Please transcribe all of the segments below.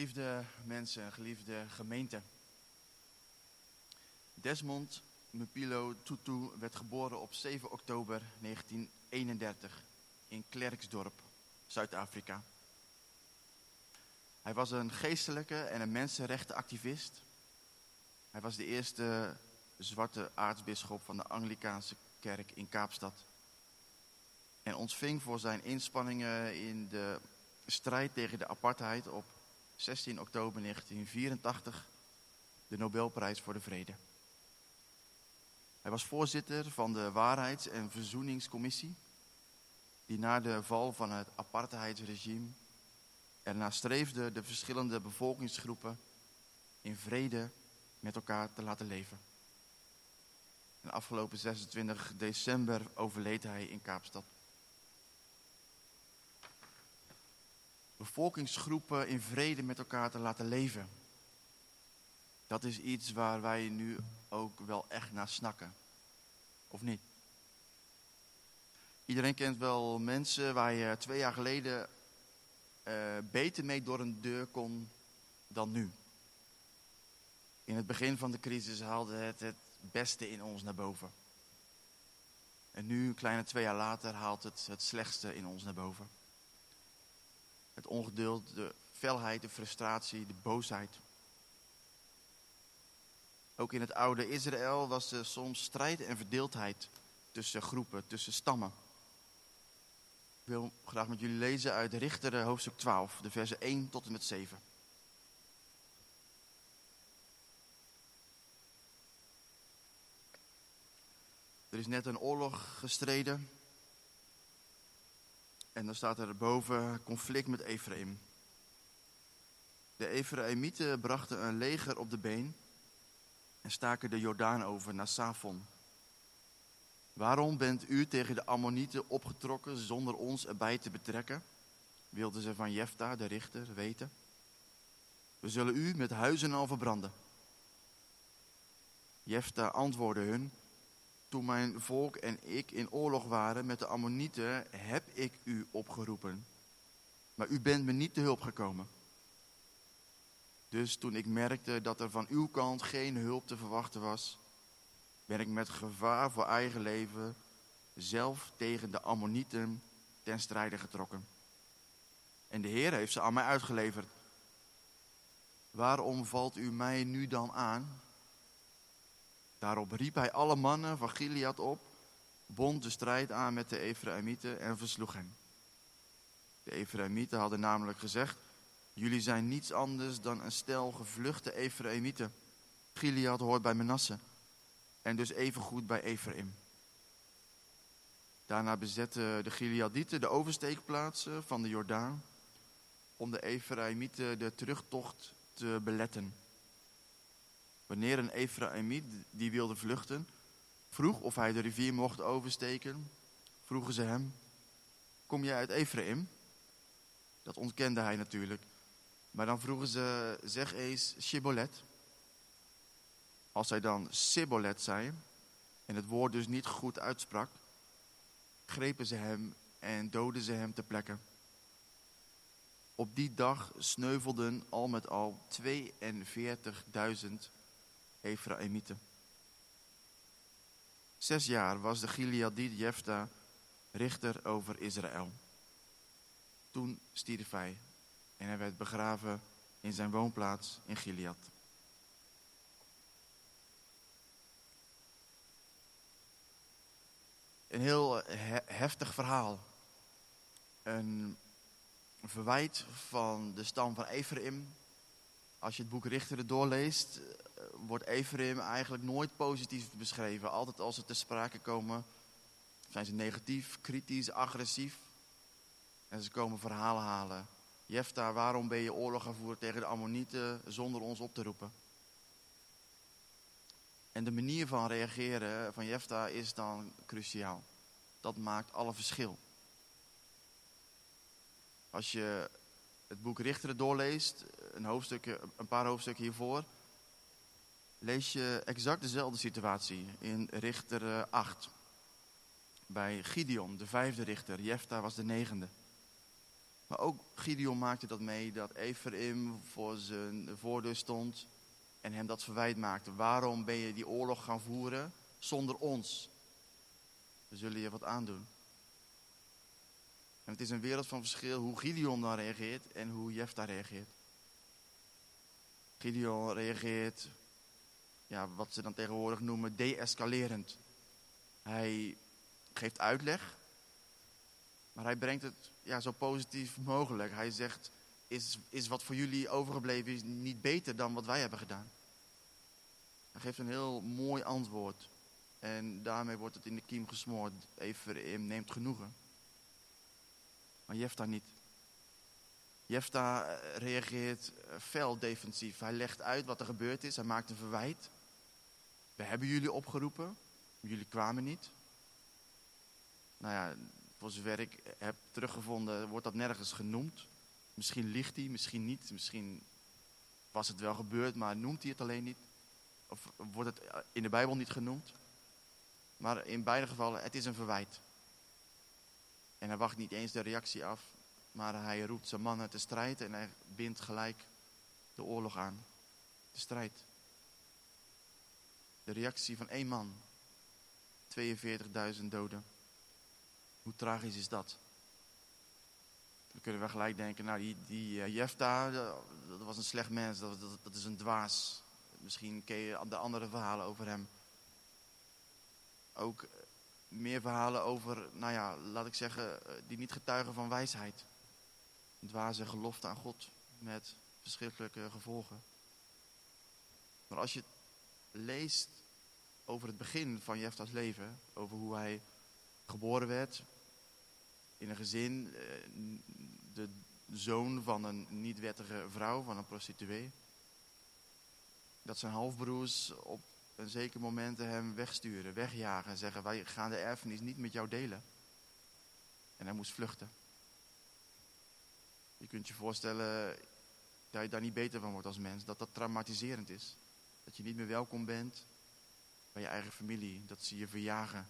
Geliefde mensen, geliefde gemeente. Desmond Mupilo Tutu werd geboren op 7 oktober 1931 in Klerksdorp, Zuid-Afrika. Hij was een geestelijke en een mensenrechtenactivist. Hij was de eerste zwarte aartsbisschop van de Anglikaanse kerk in Kaapstad. En ontving voor zijn inspanningen in de strijd tegen de apartheid op 16 oktober 1984 de Nobelprijs voor de Vrede. Hij was voorzitter van de Waarheids- en Verzoeningscommissie, die na de val van het apartheidsregime ernaar streefde de verschillende bevolkingsgroepen in vrede met elkaar te laten leven. En afgelopen 26 december overleed hij in Kaapstad. Bevolkingsgroepen in vrede met elkaar te laten leven. Dat is iets waar wij nu ook wel echt naar snakken. Of niet? Iedereen kent wel mensen waar je twee jaar geleden uh, beter mee door een deur kon dan nu. In het begin van de crisis haalde het het beste in ons naar boven. En nu, een kleine twee jaar later, haalt het het slechtste in ons naar boven. Het ongeduld, de felheid, de frustratie, de boosheid. Ook in het oude Israël was er soms strijd en verdeeldheid tussen groepen, tussen stammen. Ik wil graag met jullie lezen uit Richter hoofdstuk 12, de versen 1 tot en met 7. Er is net een oorlog gestreden en dan staat er boven conflict met Ephraim. De Ephraimieten brachten een leger op de been en staken de Jordaan over naar Safon. Waarom bent u tegen de Ammonieten opgetrokken zonder ons erbij te betrekken? Wilden ze van Jefta, de richter, weten. We zullen u met huizen al verbranden. Jefta antwoordde hun, toen mijn volk en ik in oorlog waren met de Ammonieten, heb ik u opgeroepen. Maar u bent me niet te hulp gekomen. Dus toen ik merkte dat er van uw kant geen hulp te verwachten was, ben ik met gevaar voor eigen leven zelf tegen de Ammonieten ten strijde getrokken. En de Heer heeft ze aan mij uitgeleverd. Waarom valt u mij nu dan aan? Daarop riep hij alle mannen van Gilead op, bond de strijd aan met de Ephraimieten en versloeg hen. De Ephraimieten hadden namelijk gezegd, jullie zijn niets anders dan een stel gevluchte Ephraimieten. Gilead hoort bij Menasse en dus evengoed bij Ephraim. Daarna bezetten de Gileadieten de oversteekplaatsen van de Jordaan om de Ephraimieten de terugtocht te beletten. Wanneer een Ephraimiet die wilde vluchten, vroeg of hij de rivier mocht oversteken, vroegen ze hem, kom jij uit Ephraim? Dat ontkende hij natuurlijk. Maar dan vroegen ze, zeg eens Shibbolet. Als hij dan Sibbolet zei, en het woord dus niet goed uitsprak, grepen ze hem en doden ze hem ter plekke. Op die dag sneuvelden al met al 42.000 Ephraimieten. Zes jaar was de Gileadit Jefta richter over Israël. Toen stierf hij en hij werd begraven in zijn woonplaats in Gilead. Een heel heftig verhaal. Een verwijt van de stam van Ephraim. Als je het boek Richteren doorleest, wordt Ephraim eigenlijk nooit positief beschreven. Altijd als ze te sprake komen, zijn ze negatief, kritisch, agressief. En ze komen verhalen halen. Jefta, waarom ben je oorlog gevoerd tegen de Ammonieten zonder ons op te roepen? En de manier van reageren van Jefta is dan cruciaal. Dat maakt alle verschil. Als je het boek Richteren doorleest, een, een paar hoofdstukken hiervoor, lees je exact dezelfde situatie in Richter 8. Eh, Bij Gideon, de vijfde richter. Jefta was de negende. Maar ook Gideon maakte dat mee dat Ephraim voor zijn voordeur stond en hem dat verwijt maakte. Waarom ben je die oorlog gaan voeren zonder ons? We zullen je wat aandoen. En het is een wereld van verschil hoe Gideon dan reageert en hoe Jefta reageert. Gideon reageert, ja, wat ze dan tegenwoordig noemen, de-escalerend. Hij geeft uitleg, maar hij brengt het ja, zo positief mogelijk. Hij zegt, is, is wat voor jullie overgebleven is niet beter dan wat wij hebben gedaan? Hij geeft een heel mooi antwoord. En daarmee wordt het in de kiem gesmoord. Even neemt genoegen. Maar Jefta niet. Jefta eh, reageert eh, fel defensief. Hij legt uit wat er gebeurd is. Hij maakt een verwijt. We hebben jullie opgeroepen. Jullie kwamen niet. Nou ja, voor zover ik heb teruggevonden, wordt dat nergens genoemd. Misschien ligt hij, misschien niet. Misschien was het wel gebeurd, maar noemt hij het alleen niet. Of wordt het eh, in de Bijbel niet genoemd. Maar in beide gevallen, het is een verwijt. En hij wacht niet eens de reactie af, maar hij roept zijn mannen te strijd en hij bindt gelijk de oorlog aan. De strijd. De reactie van één man. 42.000 doden. Hoe tragisch is dat? Dan kunnen we gelijk denken, nou die, die uh, Jefta, dat, was een slecht mens, dat, dat, dat is een dwaas. Misschien ken je de andere verhalen over hem. Ook meer verhalen over, nou ja, laat ik zeggen, eh, die niet getuigen van wijsheid. Dwaze gelofte aan God met verschrikkelijke gevolgen. Maar als je leest over het begin van Jefta's leven, over hoe hij geboren werd in een gezin, eh, de zoon van een niet-wettige vrouw, van een prostituee. Dat zijn halfbroers op een zeker moment hem wegsturen, wegjagen en zeggen: Wij gaan de erfenis niet met jou delen. En hij moest vluchten. Je kunt je voorstellen dat je daar niet beter van wordt als mens, dat dat traumatiserend is. Dat je niet meer welkom bent bij je eigen familie, dat ze je verjagen.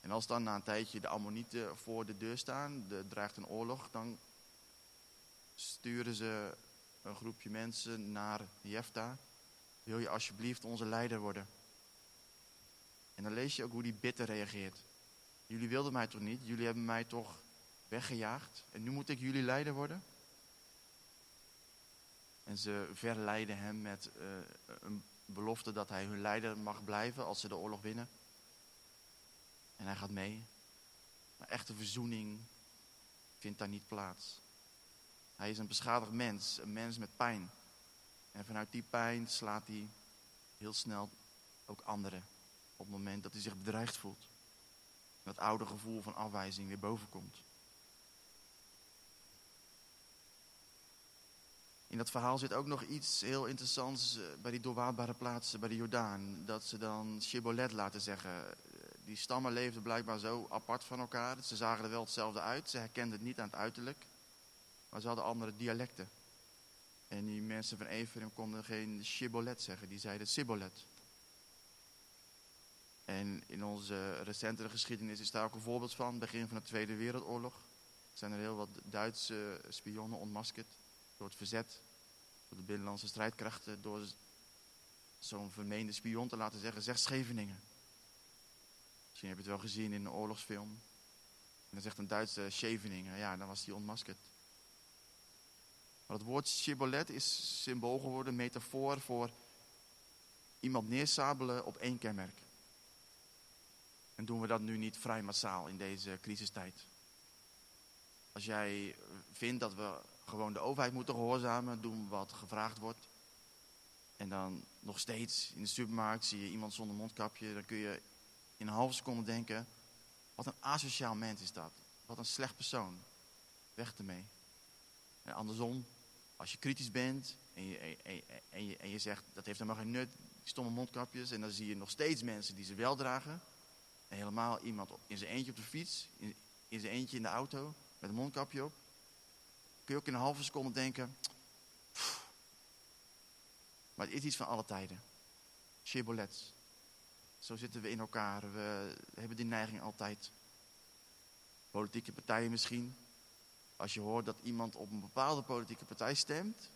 En als dan na een tijdje de Ammonieten voor de deur staan, er dreigt een oorlog, dan sturen ze een groepje mensen naar Jefta wil je alsjeblieft onze leider worden? En dan lees je ook hoe die bitter reageert. Jullie wilden mij toch niet? Jullie hebben mij toch weggejaagd? En nu moet ik jullie leider worden? En ze verleiden hem met uh, een belofte dat hij hun leider mag blijven als ze de oorlog winnen. En hij gaat mee. Maar echte verzoening vindt daar niet plaats. Hij is een beschadigd mens, een mens met pijn. En vanuit die pijn slaat hij heel snel ook anderen. Op het moment dat hij zich bedreigd voelt. Dat oude gevoel van afwijzing weer boven komt. In dat verhaal zit ook nog iets heel interessants eh, bij die doorwaadbare plaatsen bij de Jordaan. Dat ze dan Shibboleth laten zeggen. Die stammen leefden blijkbaar zo apart van elkaar. Ze zagen er wel hetzelfde uit. Ze herkenden het niet aan het uiterlijk. Maar ze hadden andere dialecten. En die mensen van Ephraim konden geen shibboleth zeggen, die zeiden sibbolet. En in onze recentere geschiedenis is daar ook een voorbeeld van, begin van de Tweede Wereldoorlog. Zijn er heel wat Duitse spionnen ontmaskerd door het verzet, door de binnenlandse strijdkrachten, door zo'n vermeende spion te laten zeggen, zeg Scheveningen. Misschien heb je het wel gezien in een oorlogsfilm. En dan zegt een Duitse Scheveningen, ja, dan was hij ontmaskerd. Maar het woord shibboleth is symbool geworden, metafoor voor iemand neersabelen op één kenmerk. En doen we dat nu niet vrij massaal in deze crisistijd? Als jij vindt dat we gewoon de overheid moeten gehoorzamen, doen wat gevraagd wordt. En dan nog steeds in de supermarkt zie je iemand zonder mondkapje, dan kun je in een halve seconde denken, wat een asociaal mens is dat. Wat een slecht persoon. Weg ermee. En andersom, als je kritisch bent en je, en, je, zegt dat heeft helemaal geen nut, stomme mondkapjes, en dan zie je nog steeds mensen die ze wel dragen. En helemaal iemand in zijn eentje op de fiets, in, in zijn eentje in de auto, met een mondkapje op. Kun je ook in een halve seconde denken, maar het is iets van alle tijden. Shibbolets. Zo zitten we in elkaar. We hebben die neiging altijd. Politieke partijen misschien. Als je hoort dat iemand op een bepaalde politieke partij stemt,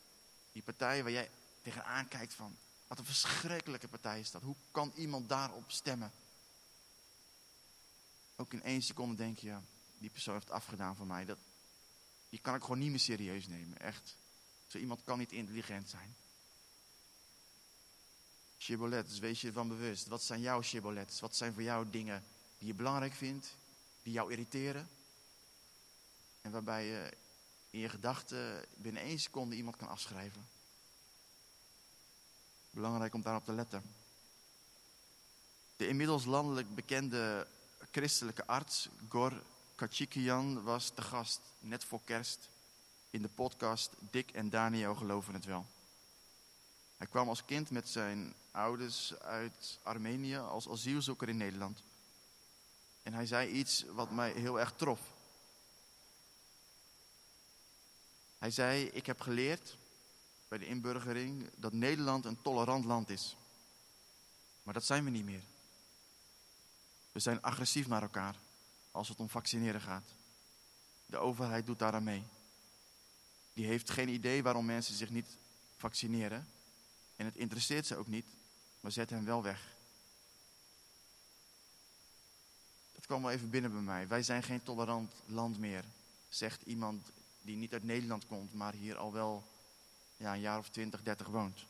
die partij waar jij tegenaan kijkt van, wat een verschrikkelijke partij is dat. Hoe kan iemand daarop stemmen? Ook in één seconde denk je, die persoon heeft afgedaan van mij. Dat, die kan ik gewoon niet meer serieus nemen, echt. Zo iemand kan niet intelligent zijn. Shibboleths, wees je ervan bewust. Wat zijn jouw shibboleths? Wat zijn voor jou dingen die je belangrijk vindt, die jou irriteren? En waarbij je in je gedachten binnen één seconde iemand kan afschrijven. Belangrijk om daarop te letten. De inmiddels landelijk bekende christelijke arts Gor Kachikian was te gast net voor kerst in de podcast Dick en Daniel geloven het wel. Hij kwam als kind met zijn ouders uit Armenië als asielzoeker in Nederland. En hij zei iets wat mij heel erg trof. Hij zei, ik heb geleerd bij de inburgering dat Nederland een tolerant land is. Maar dat zijn we niet meer. We zijn agressief naar elkaar als het om vaccineren gaat. De overheid doet daar aan mee. Die heeft geen idee waarom mensen zich niet vaccineren. En het interesseert ze ook niet, maar zet hen wel weg. Dat kwam wel even binnen bij mij. Wij zijn geen tolerant land meer, zegt iemand die niet uit Nederland komt, maar hier al wel ja, een jaar of 20, 30 woont.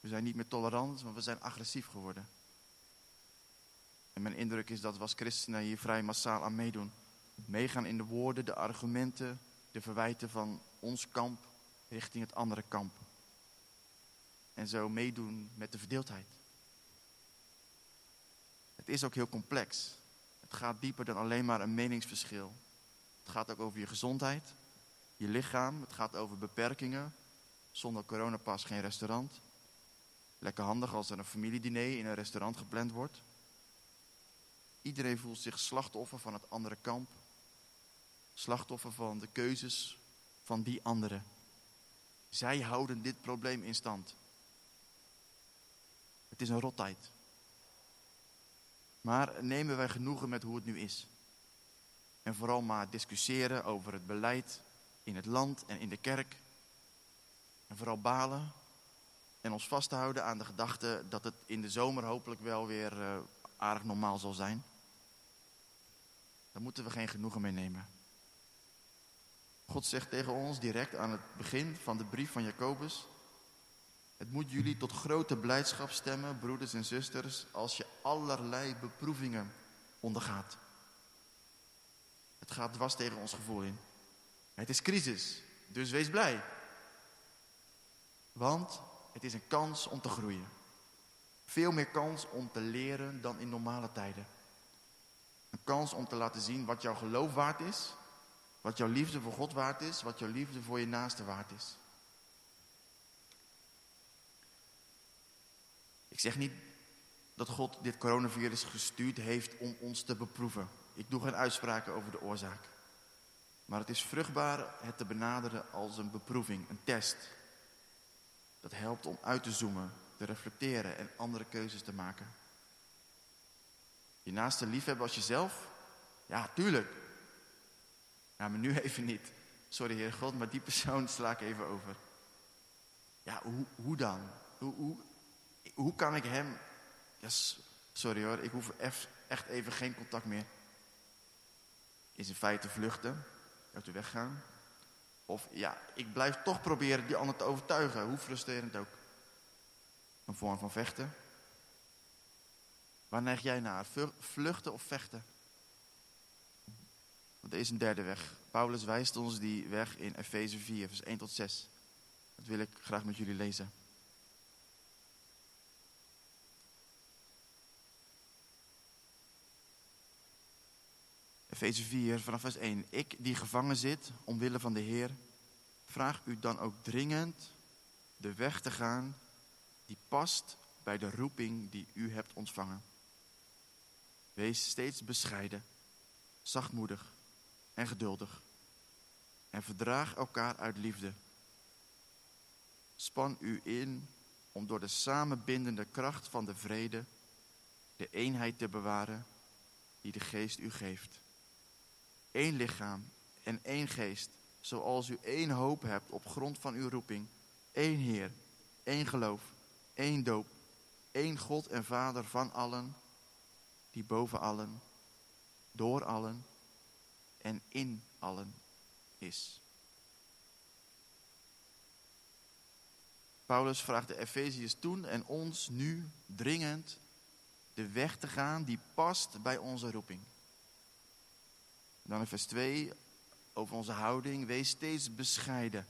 We zijn niet meer tolerant, maar we zijn agressief geworden. En mijn indruk is dat we als christenen hier vrij massaal aan meedoen. Meegaan in de woorden, de argumenten, de verwijten van ons kamp richting het andere kamp. En zo meedoen met de verdeeldheid. Het is ook heel complex. Het gaat dieper dan alleen maar een meningsverschil. Het gaat ook over je gezondheid, je lichaam. Het gaat over beperkingen. Zonder coronapas geen restaurant. Lekker handig als er een familiediner in een restaurant gepland wordt. Iedereen voelt zich slachtoffer van het andere kamp. Slachtoffer van de keuzes van die anderen. Zij houden dit probleem in stand. Het is een rottijd. Maar nemen wij genoegen met hoe het nu is? En vooral maar discussiëren over het beleid in het land en in de kerk. En vooral balen en ons vasthouden aan de gedachte dat het in de zomer hopelijk wel weer uh, aardig normaal zal zijn. Daar moeten we geen genoegen mee nemen. God zegt tegen ons direct aan het begin van de brief van Jacobus: Het moet jullie tot grote blijdschap stemmen, broeders en zusters, als je allerlei beproevingen ondergaat. Het gaat dwars tegen ons gevoel in. Het is crisis, dus wees blij. Want het is een kans om te groeien. Veel meer kans om te leren dan in normale tijden. Een kans om te laten zien wat jouw geloof waard is, wat jouw liefde voor God waard is, wat jouw liefde voor je naaste waard is. Ik zeg niet dat God dit coronavirus gestuurd heeft om ons te beproeven. Ik doe geen uitspraken over de oorzaak. Maar het is vruchtbaar het te benaderen als een beproeving, een test. Dat helpt om uit te zoomen, te reflecteren en andere keuzes te maken. Je naaste liefhebben als jezelf? Ja, tuurlijk. Ja, maar nu even niet. Sorry, Heer God, maar die persoon sla ik even over. Ja, hoe, hoe dan? Hoe, hoe, hoe kan ik hem... Ja, sorry hoor, ik hoef echt even geen contact meer. Is in feite vluchten, uit de weg gaan. Of ja, ik blijf toch proberen die ander te overtuigen, hoe frustrerend ook. Een vorm van vechten. Waar neig jij naar? Vluchten of vechten? Want er is een derde weg. Paulus wijst ons die weg in Efeze 4, vers 1 tot 6. Dat wil ik graag met jullie lezen. Efeze 4, vanaf vers 1. Ik die gevangen zit omwille van de Heer, vraag u dan ook dringend de weg te gaan die past bij de roeping die u hebt ontvangen. Wees steeds bescheiden, zachtmoedig en geduldig. En verdraag elkaar uit liefde. Span u in om door de samenbindende kracht van de vrede de eenheid te bewaren die de geest u geeft. Één lichaam en één geest, zoals u één hoop hebt op grond van uw roeping, één Heer, één geloof, één doop, één God en Vader van allen, die boven allen, door allen en in allen is. Paulus vraagt de Efeziërs toen en ons nu dringend de weg te gaan die past bij onze roeping. Dan in vers 2 over onze houding. Wees steeds bescheiden.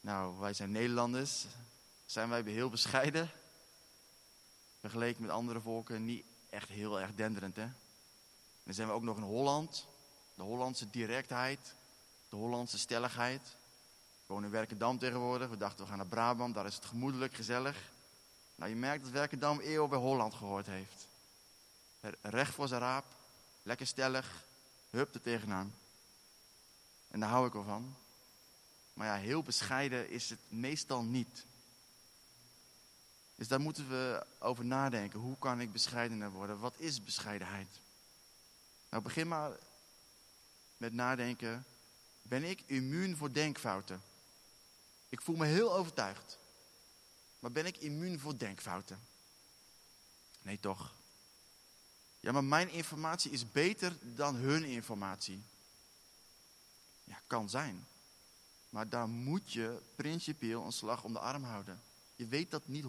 Nou, wij zijn Nederlanders. Zijn wij heel bescheiden? Vergeleken met andere volken niet echt heel erg denderend, hè? Dan zijn we ook nog in Holland. De Hollandse directheid. De Hollandse stelligheid. We wonen in Werkendam tegenwoordig. We dachten we gaan naar Brabant. Daar is het gemoedelijk, gezellig. Nou, je merkt dat Werkendam eeuwen bij Holland gehoord heeft. Recht voor zijn raap. Lekker stellig. Hup er tegenaan. En daar hou ik wel van. Maar ja, heel bescheiden is het meestal niet. Dus daar moeten we over nadenken. Hoe kan ik bescheidener worden? Wat is bescheidenheid? Nou, begin maar met nadenken. Ben ik immuun voor denkfouten? Ik voel me heel overtuigd. Maar ben ik immuun voor denkfouten? Nee, toch? Ja, maar mijn informatie is beter dan hun informatie. Ja, kan zijn. Maar daar moet je principieel een slag om de arm houden. Je weet dat niet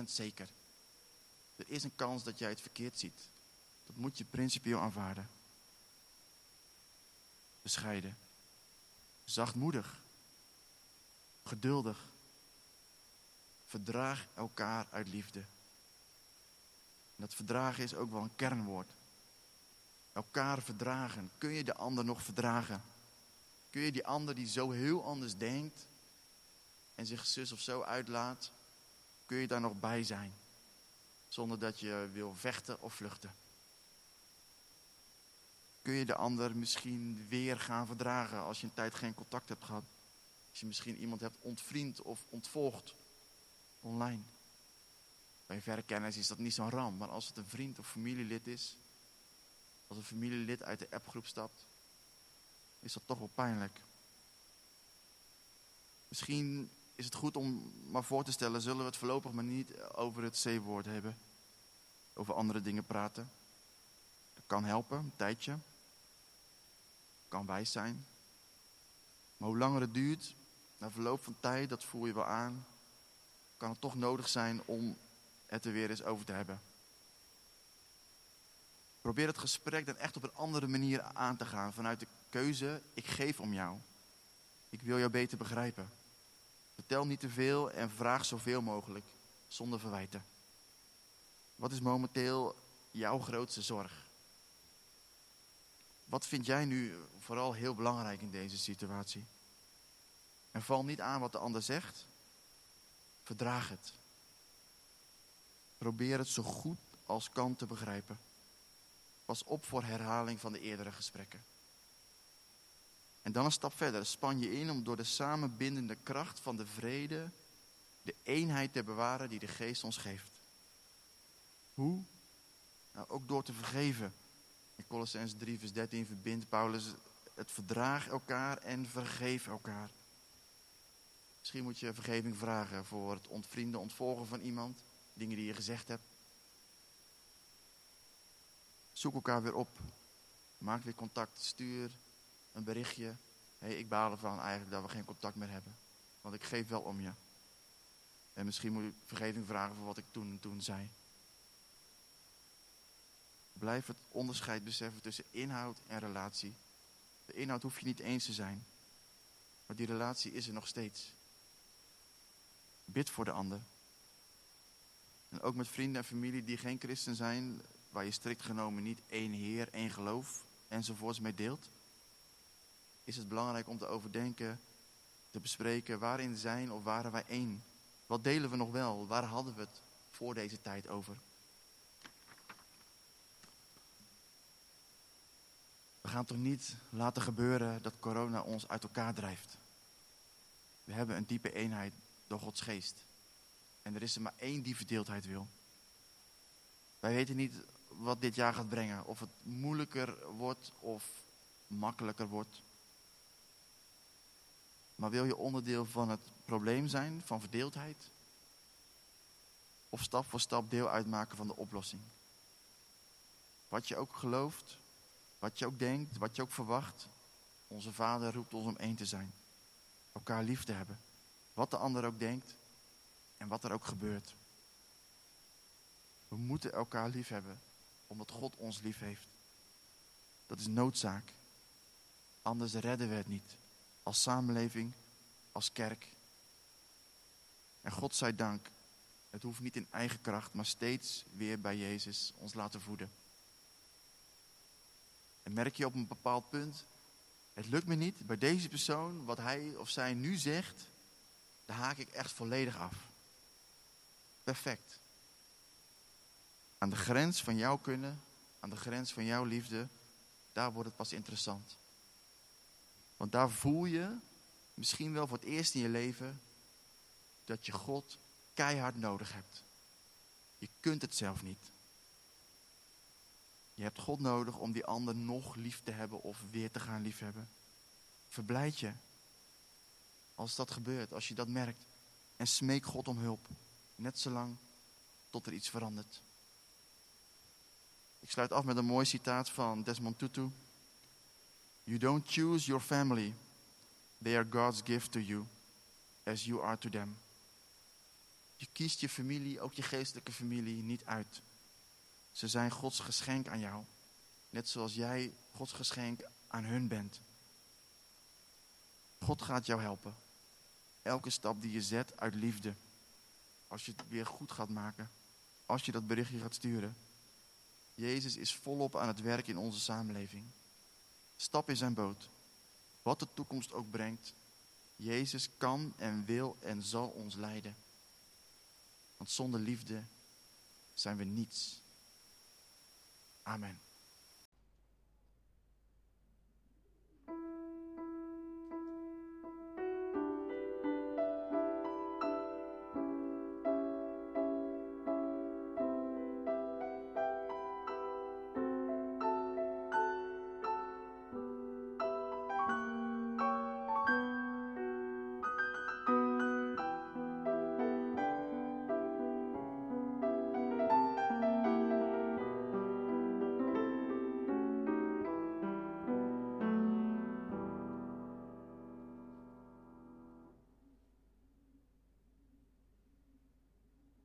100% zeker. Er is een kans dat jij het verkeerd ziet. Dat moet je principieel aanvaarden. Bescheiden. Zachtmoedig. Geduldig. Verdraag elkaar uit liefde. Dat verdragen is ook wel een kernwoord. Elkaar verdragen. Kun je de ander nog verdragen? Kun je die ander die zo heel anders denkt en zich zus of zo uitlaat, kun je daar nog bij zijn? Zonder dat je wil vechten of vluchten. Kun je de ander misschien weer gaan verdragen als je een tijd geen contact hebt gehad? Als je misschien iemand hebt ontvriend of ontvolgd online. Bij verre kennis is dat niet zo'n ramp, maar als het een vriend of familielid is, als een familielid uit de appgroep stapt, is dat toch wel pijnlijk. Misschien is het goed om maar voor te stellen, zullen we het voorlopig maar niet over het C-woord hebben. Over andere dingen praten. Dat kan helpen, een tijdje. Kan wijs zijn. Maar hoe langer het duurt, na verloop van tijd, dat voel je wel aan, kan het toch nodig zijn om het er weer eens over te hebben. Probeer het gesprek dan echt op een andere manier aan te gaan. Vanuit de keuze, ik geef om jou. Ik wil jou beter begrijpen. Vertel niet te veel en vraag zoveel mogelijk, zonder verwijten. Wat is momenteel jouw grootste zorg? Wat vind jij nu vooral heel belangrijk in deze situatie? En val niet aan wat de ander zegt. Verdraag het. Probeer het zo goed als kan te begrijpen. Pas op voor herhaling van de eerdere gesprekken. En dan een stap verder. Span je in om door de samenbindende kracht van de vrede de eenheid te bewaren die de geest ons geeft. Hoe? Nou, ook door te vergeven. In Colossens 3 vers 13 verbindt Paulus het verdraag elkaar en vergeef elkaar. Misschien moet je vergeving vragen voor het ontvrienden, ontvolgen van iemand. Dingen die je gezegd hebt. Zoek elkaar weer op. Maak weer contact. Stuur een berichtje. Hey, ik baal ervan eigenlijk dat we geen contact meer hebben. Want ik geef wel om je. En misschien moet ik vergeving vragen voor wat ik toen en toen zei. Blijf het onderscheid beseffen tussen inhoud en relatie. De inhoud hoef je niet eens te zijn. Maar die relatie is er nog steeds. Bid voor de ander. En ook met vrienden en familie die geen christen zijn, waar je strikt genomen niet één Heer, één geloof enzovoorts mee deelt, is het belangrijk om te overdenken, te bespreken waarin zijn of waren wij één. Wat delen we nog wel? Waar hadden we het voor deze tijd over? We gaan toch niet laten gebeuren dat corona ons uit elkaar drijft. We hebben een diepe eenheid door Gods geest. En er is er maar één die verdeeldheid wil. Wij weten niet wat dit jaar gaat brengen. Of het moeilijker wordt of makkelijker wordt. Maar wil je onderdeel van het probleem zijn, van verdeeldheid? Of stap voor stap deel uitmaken van de oplossing? Wat je ook gelooft, wat je ook denkt, wat je ook verwacht, onze Vader roept ons om één te zijn. Elkaar lief te hebben. Wat de ander ook denkt en wat er ook gebeurt. We moeten elkaar lief hebben, omdat God ons lief heeft. Dat is noodzaak. Anders redden we het niet. Als samenleving, als kerk. En God zij dank, het hoeft niet in eigen kracht, maar steeds weer bij Jezus ons laten voeden. En merk je op een bepaald punt, het lukt me niet bij deze persoon, wat hij of zij nu zegt, daar haak ik echt volledig af. Perfect. Aan de grens van jouw kunnen, aan de grens van jouw liefde, daar wordt het pas interessant. Want daar voel je, misschien wel voor het eerst in je leven, dat je God keihard nodig hebt. Je kunt het zelf niet. Je hebt God nodig om die ander nog lief te hebben of weer te gaan liefhebben. Verblijd je als dat gebeurt, als je dat merkt. En smeek God om hulp. Net zolang tot er iets verandert. Ik sluit af met een mooi citaat van Desmond Tutu. You don't choose your family. They are God's gift to you, as you are to them. Je kiest je familie, ook je geestelijke familie, niet uit. Ze zijn Gods geschenk aan jou. Net zoals jij Gods geschenk aan hun bent. God gaat jou helpen. Elke stap die je zet uit liefde. Als je het weer goed gaat maken. Als je dat berichtje gaat sturen. Jezus is volop aan het werk in onze samenleving. Stap in zijn boot. Wat de toekomst ook brengt. Jezus kan en wil en zal ons leiden. Want zonder liefde zijn we niets. Amen.